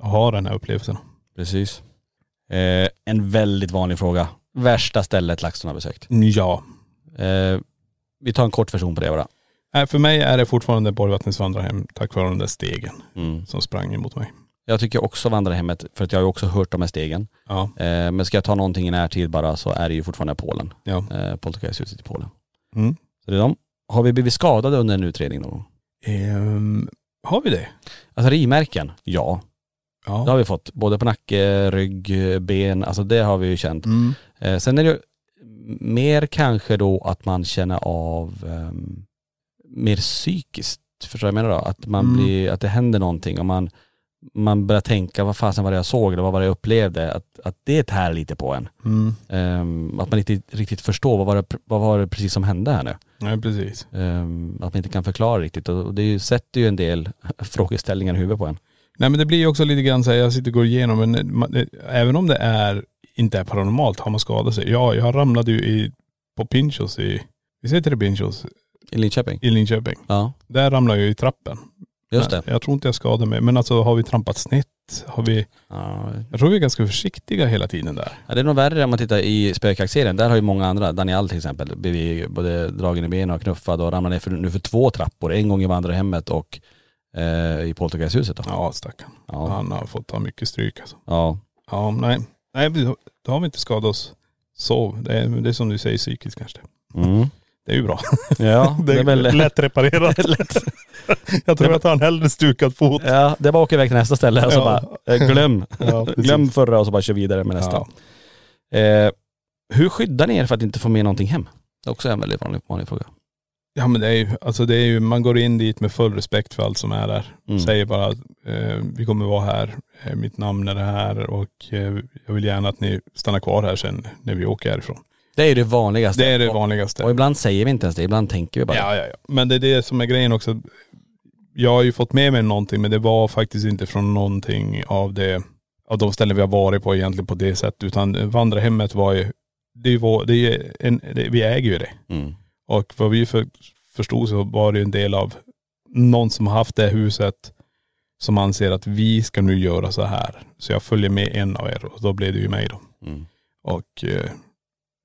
har den här upplevelsen. Precis. Eh, en väldigt vanlig fråga. Värsta stället LaxTon har besökt? Ja. Eh, vi tar en kort version på det bara. Nej, för mig är det fortfarande Borgvattnets vandrarhem tack vare den där stegen Mm. som sprang emot mig. Jag tycker också vandrarhemmet, för att jag har ju också hört de här stegen. Ja. Eh, men ska jag ta någonting i närtid bara så är det ju fortfarande Polen. Ja. Eh, Poltergeisthuset i Polen. Mm. Så det är de. Har vi blivit skadade under en utredning någon gång? Ehm, har vi det? Alltså rimärken? Ja. Ja. Det har vi fått. Både på nacke, rygg, ben. Alltså det har vi ju känt. Mm. Eh, sen är det mer kanske då att man känner av ehm, mer psykiskt. Förstår du vad jag menar då? Att man Mm. blir, att det händer någonting och man, man börjar tänka, vad fasen var det jag såg eller vad var det jag upplevde? Att, att det tär lite på en. Mm. Ehm, att man inte riktigt förstår, vad var, det, vad var det precis som hände här nu? Nej precis. Ehm, att man inte kan förklara riktigt och det ju, sätter ju en del *laughs* frågeställningar i huvudet på en. Nej men det blir ju också lite grann så här, jag sitter och går igenom, men man, det, även om det är, inte är paranormalt, har man skadat sig. Ja, jag ramlade ju i, på Pinchos i, vi säger till det Pinchos, I Linköping? i Linköping. Ja, Där ramlade jag i trappen. just Men det. Jag tror inte jag skadade mig. Men alltså har vi trampat snett? Har vi, Ja, jag tror vi är ganska försiktiga hela tiden där. Ja, det är nog värre om man tittar i spökjaktserien. Där har ju många andra, Daniel till exempel, blivit både dragen i benen och knuffad och ramlat ner för, nu för två trappor. En gång i vandrarhemmet och eh, i poltergeisthuset då. Ja stackarn. Ja. Han har fått ta mycket stryk alltså. Ja. Ja nej. Nej då har vi inte skadat oss så. Det är, det är som du säger psykiskt kanske. Mm. Det är ju bra. *laughs* Ja, *laughs* det är väl... lätt reparerat. *laughs* jag tror att han hellre stukad fot. Ja, det att åka iväg till nästa ställe och så Ja. bara, eh, glöm. Ja, glöm förra och så bara kör vidare med nästa. Eh, hur skyddar ni er för att inte få med någonting hem? Det är också en väldigt vanlig, vanlig fråga. Ja men det är ju, alltså det är ju, man går in dit med full respekt för allt som är där. Mm. Säger bara att eh, vi kommer vara här, eh, mitt namn är det här och eh, jag vill gärna att ni stannar kvar här sen när vi åker härifrån. Det är ju det vanligaste. Det är det Och- vanligaste. Och ibland säger vi inte ens det, ibland tänker vi bara. Ja, ja, ja. Men det är det som är grejen också. Jag har ju fått med mig någonting men det var faktiskt inte från någonting av det, av de ställen vi har varit på egentligen på det sättet. Utan vandrarhemmet var ju, det är ju vår, det är ju en, det, vi äger ju det. Mm. Och vad vi för, förstod så var det en del av någon som har haft det huset som anser att vi ska nu göra så här. Så jag följer med en av er och då blev det ju mig då. Mm. Och eh,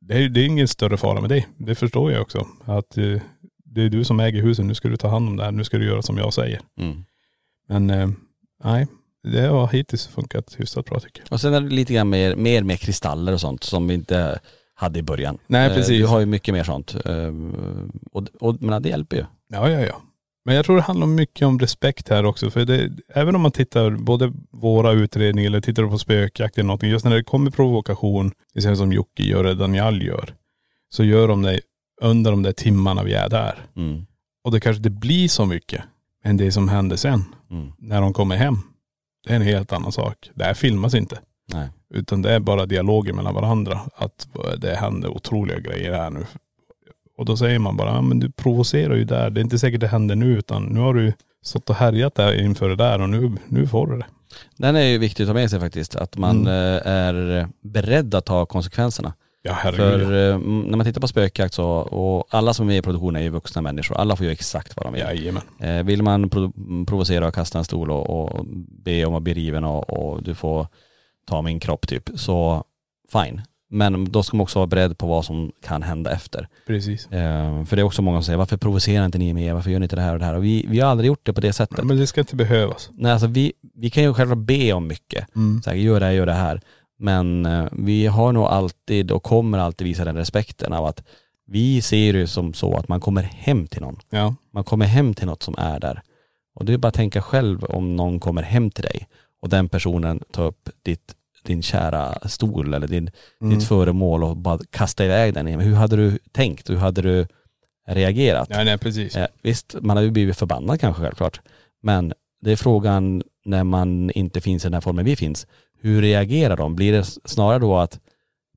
det, är, det är ingen större fara med det. Det förstår jag också. Att eh, det är du som äger huset, nu ska du ta hand om det här, nu ska du göra som jag säger. Mm. Men eh, nej, det har hittills funkat hyfsat bra tycker jag. Och sen är det lite grann mer, mer med kristaller och sånt som vi inte hade i början. Nej, Eh, precis. Du har ju mycket mer sånt. Eh, Och, och, men det hjälper ju. Ja, ja, ja. Men jag tror det handlar mycket om respekt här också. För det, även om man tittar både våra utredningar eller tittar på spökjakt eller någonting. Just när det kommer provokation, det som Jocke gör eller Daniel gör. Så gör de det under de där timmarna vi är där. Mm. Och det kanske inte blir så mycket. Men det som händer sen, Mm. när de kommer hem, det är en helt annan sak. Det här filmas inte. Nej. Utan det är bara dialoger mellan varandra. Att det händer otroliga grejer här nu. Och då säger man bara, ja, men du provocerar ju där. Det är inte säkert det händer nu utan nu har du stått och härjat där inför det där och nu, nu får du det. Den är ju viktig att ta med sig faktiskt. Att man Mm. eh, är beredd att ta konsekvenserna. Ja herregud. För eh, när man tittar på spökjakt så, och alla som är med i produktionen är ju vuxna människor. Alla får ju exakt vad de vill. Jajamän. Eh, vill man pro- provocera och kasta en stol och, och be om att bli riven och, och du får ta min kropp typ, så fine. Men då ska man också vara beredd på vad som kan hända efter. Precis. Eh, för det är också många som säger, varför provocerar inte ni mer? Varför gör ni inte det här och det här? Och vi, vi har aldrig gjort det på det sättet. Men det ska inte behövas. Nej alltså vi, vi kan ju själva be om mycket. Mm. Så här, gör det här, gör det här. Men eh, vi har nog alltid och kommer alltid visa den respekten av att vi ser det som så att man kommer hem till någon. Ja. Man kommer hem till något som är där. Och det är bara att tänka själv om någon kommer hem till dig och den personen tar upp ditt, din kära stol eller din, Mm. ditt föremål och bara kastar iväg den. Hur hade du tänkt? Hur hade du reagerat? Nej, nej precis. Eh, visst, man hade ju blivit förbannad kanske självklart. Men det är frågan när man inte finns i den här formen vi finns. Hur reagerar de? Blir det snarare då att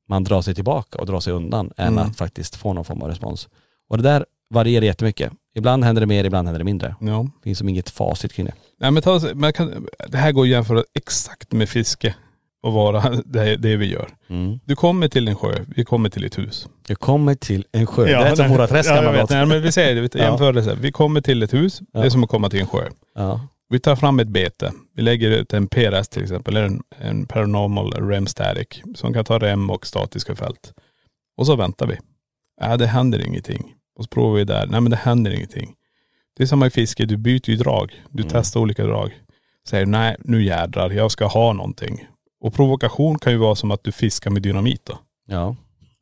man drar sig tillbaka och drar sig undan än Mm. att faktiskt få någon form av respons? Och det där varierar jättemycket. Ibland händer det mer, ibland händer det mindre. Ja. Det finns som inget facit kring det. Nej men ta, man kan, det här går att jämföra exakt med fiske och vara *laughs* det, det vi gör. Mm. Du kommer till en sjö, vi kommer till ett hus. Jag kommer till en sjö. det är som. Mora Träsk ja, jag vet. Nej, men vi säger det, vi *laughs* Ja. jämför det så här. Vi kommer till ett hus, det är Ja. som att komma till en sjö. Ja. Vi tar fram ett bete. Vi lägger ut en PRS till exempel, eller en, en Paranormal REM Static, som kan ta REM och statiska fält. Och så väntar vi. Ja, det händer ingenting. Och så provar vi där. Nej men det händer ingenting. Det är samma i fiske, du byter ju drag. Du Mm. testar olika drag. Säger nej nu jädrar, jag ska ha någonting. Och provokation kan ju vara som att du fiskar med dynamit då. ja.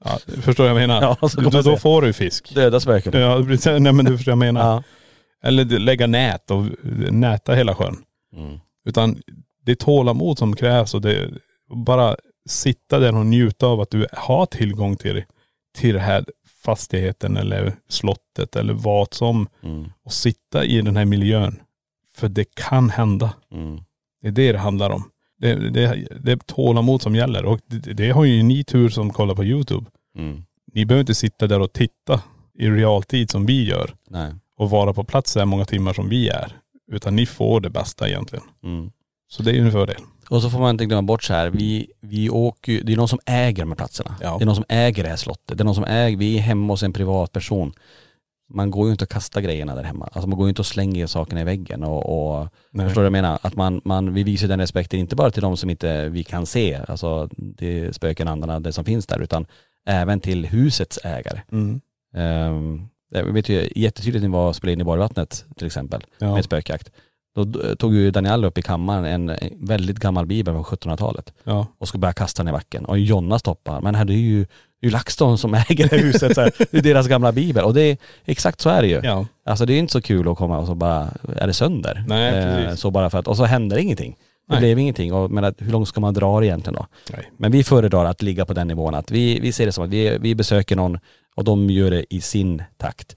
Ja, förstår jag vad jag menar? *laughs* Ja, så då, då får du fisk. Döda spöken. Ja, *laughs* nej men du förstår vad jag menar. Ja. Eller lägga nät och näta hela sjön. Mm. Utan det är tålamod som krävs och det bara sitta där och njuta av att du har tillgång till, till den här fastigheten eller slottet eller vad som. Mm. Och sitta i den här miljön. För det kan hända. Mm. Det är det det handlar om. Det, det, det är tålamod som gäller och det, det har ju ni tur som kollar på YouTube. Mm. Ni behöver inte sitta där och titta i realtid som vi gör Nej. och vara på plats så här många timmar som vi är. Utan ni får det bästa egentligen. Mm. Så det är ju en fördel. Och så får man inte glömma bort så här, vi, vi åker ju, det är någon som äger de här platserna. Ja. Det är någon som äger det här slottet. Det är någon som äger, vi är hemma hos en privatperson. Man går ju inte och kastar grejerna där hemma. Alltså man går ju inte och slänger sakerna i väggen och, och Nej. förstår du vad jag menar? Att man, man, vi visar den respekten inte bara till de som inte vi kan se, alltså det spöken, andarna, det som finns där, utan även till husets ägare. Mm. Um, jag vet ju jättetydligt när vi spelade in i Borgvattnet till exempel, Ja. med spökjakt. Då d- tog ju Daniel upp i kammaren en en väldigt gammal bibel från 1700-talet Ja. och skulle börja kasta den i backen. Och Jonna stoppar, men här det är ju, det är ju LaxTon som äger det huset. Så här. *laughs* Det är deras gamla bibel. Och det är, exakt så är det ju. Ja. Alltså det är inte så kul att komma och så bara, är det sönder? Nej, Eh, precis. så bara för att, och så händer ingenting. Det Nej. blev ingenting. Och, men att, hur långt ska man dra det egentligen då? Nej. Men vi föredrar att ligga på den nivån att vi, vi ser det som att vi, vi besöker någon och de gör det i sin takt.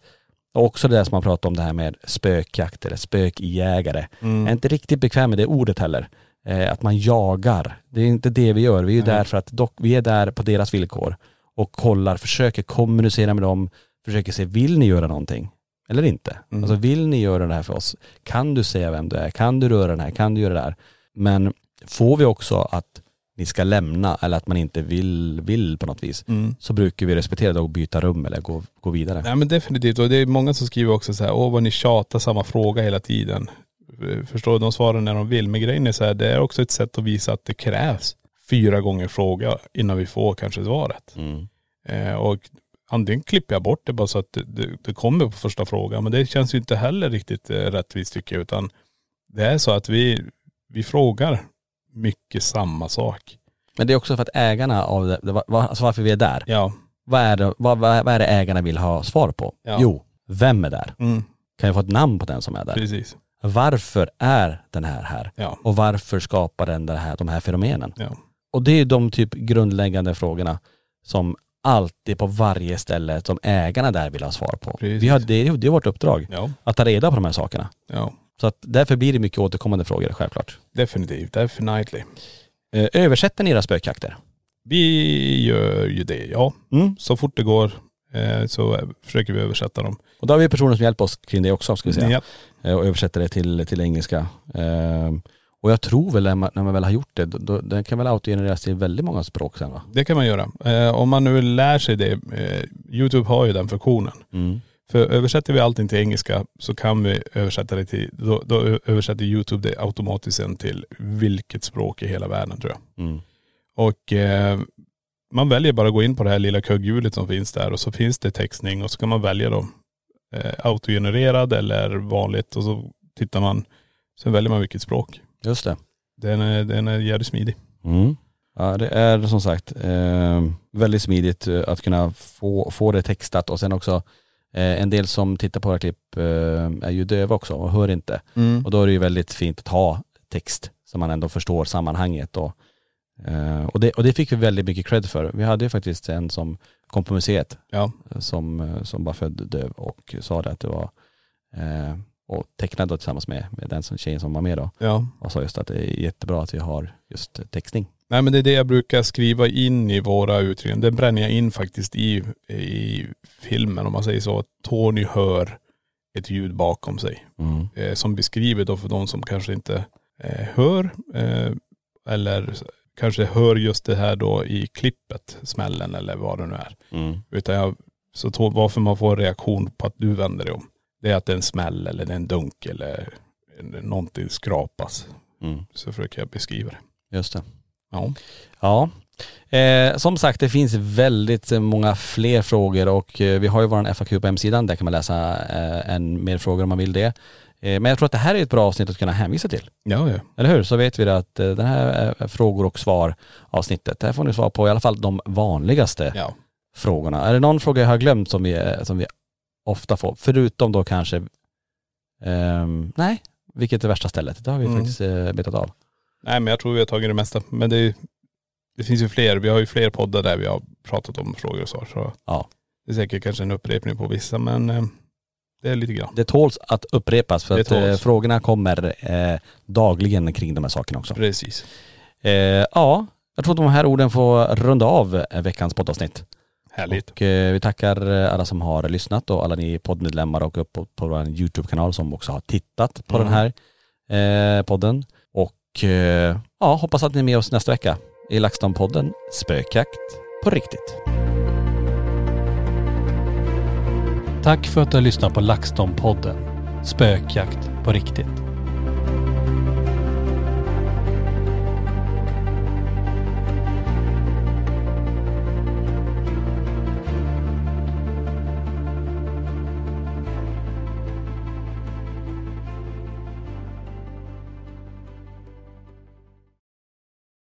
Och också det där som man pratar om det här med spökjakt eller spökjägare. Mm. Jag är inte riktigt bekväm med det ordet heller. Eh, att man jagar. Det är inte det vi gör. Vi är ju där för att dock, vi är där på deras villkor och kollar, försöker kommunicera med dem, försöker se, vill ni göra någonting? Eller inte? Mm. Alltså vill ni göra det här för oss? Kan du säga vem du är? Kan du röra den här? Kan du göra det här? Men får vi också att ni ska lämna eller att man inte vill, vill på något vis, Mm. så brukar vi respektera det och byta rum eller gå, gå vidare. Nej men definitivt. Och det är många som skriver också så här, åh vad ni tjatar samma fråga hela tiden. Eh, Förstår du? De svarar när de vill. Men grejen är så här, det är också ett sätt att visa att det krävs fyra gånger fråga innan vi får kanske svaret. Mm. Eh, och antingen klipper jag bort det bara så att det, det, det kommer på första frågan. Men det känns ju inte heller riktigt eh, rättvist tycker jag. Utan det är så att vi, vi frågar mycket samma sak. Men det är också för att ägarna av det, det var, alltså varför vi är där. Ja. Vad är, det, vad, vad, är det ägarna vill ha svar på? Ja. Jo, vem är där? Mm, Kan jag få ett namn på den som är där? precis. Varför är den här här? Ja. Och varför skapar den här, de här fenomenen? Ja. Och det är de typ grundläggande frågorna som alltid på varje ställe som ägarna där vill ha svar på. Precis. Vi har, det, det är vårt uppdrag, Ja. att ta reda på de här sakerna. Ja. Så att därför blir det mycket återkommande frågor, självklart. Definitivt. Definitely. Eh, Översätter ni era spökjakter? Vi gör ju det, ja. Mm. Så fort det går eh, så försöker vi översätta dem. Och då har vi personer som hjälper oss kring det också, ska vi säga. Ja. Eh, Och översätter det till, till engelska. Ehm, och jag tror väl när man, när man väl har gjort det, då, den kan väl autogenereras till väldigt många språk sen va? Det kan man göra. Om man nu lär sig det, Youtube har ju den funktionen. Mm. För översätter vi allting till engelska så kan vi översätta det till, då, då översätter Youtube det automatiskt sen till vilket språk i hela världen tror jag. Mm. Och eh, man väljer bara att gå in på det här lilla kugghjulet som finns där och så finns det textning och så kan man välja då eh, autogenererad eller vanligt och så tittar man, sen väljer man vilket språk. Just det. Den är, den är jävligt smidig. Mm. Ja det är som sagt eh, väldigt smidigt eh, att kunna få, få det textat och sen också en del som tittar på våra klipp eh, är ju döva också och hör inte. Och då är det ju väldigt fint att ha text så man ändå förstår sammanhanget och, eh, och, det, och det fick vi väldigt mycket cred för. Vi hade ju faktiskt en som kom på museet Ja. som, eh, som var född döv och sa det att det var eh, och tecknade då tillsammans med, med den som, tjejen som var med då Ja. och sa just att det är jättebra att vi har just textning. Nej men det är det jag brukar skriva in i våra utredningar. Det bränner jag in faktiskt i, i filmen om man säger så. Att Tony hör ett ljud bakom sig. Mm. Eh, som beskriver då för de som kanske inte eh, hör eh, eller kanske hör just det här då i klippet, smällen eller vad det nu är. Mm. Utan jag, så to, varför man får en reaktion på att du vänder dig om. Det är att det är en smäll eller det är en dunk eller någonting skrapas. Mm. Så försöker jag beskriva det. Just det. Ja. Ja. Eh, som sagt det finns väldigt många fler frågor och eh, vi har ju vår FAQ på hemsidan. Där kan man läsa eh, en mer frågor om man vill det. Eh, men jag tror att det här är ett bra avsnitt att kunna hänvisa till. Ja, ja. Eller hur? Så vet vi att eh, det här är frågor och svar avsnittet. Där får ni svar på i alla fall de vanligaste Ja. frågorna. Är det någon fråga jag har glömt som vi, eh, som vi ofta får? Förutom då kanske, ehm, nej, vilket är värsta stället? Det har vi Mm. faktiskt eh, betat av. Nej men jag tror vi har tagit det mesta. Men det, är, det finns ju fler. Vi har ju fler poddar där vi har pratat om frågor och svar. Så Ja. det är säkert kanske en upprepning på vissa men eh, Det är lite grann. Det tåls att upprepas för att eh, frågorna kommer eh, dagligen kring de här sakerna också. Precis. Eh, ja, jag tror att de här orden får runda av veckans poddavsnitt. Härligt. Och eh, vi tackar alla som har lyssnat och alla ni poddmedlemmar och upp på, på vår YouTube-kanal som också har tittat på Mm. den här eh, podden. Och eh, ja, hoppas att ni är med oss nästa vecka i LaxTon-podden Spökjakt på riktigt. Tack för att du har lyssnat på LaxTon-podden. Spökjakt på riktigt.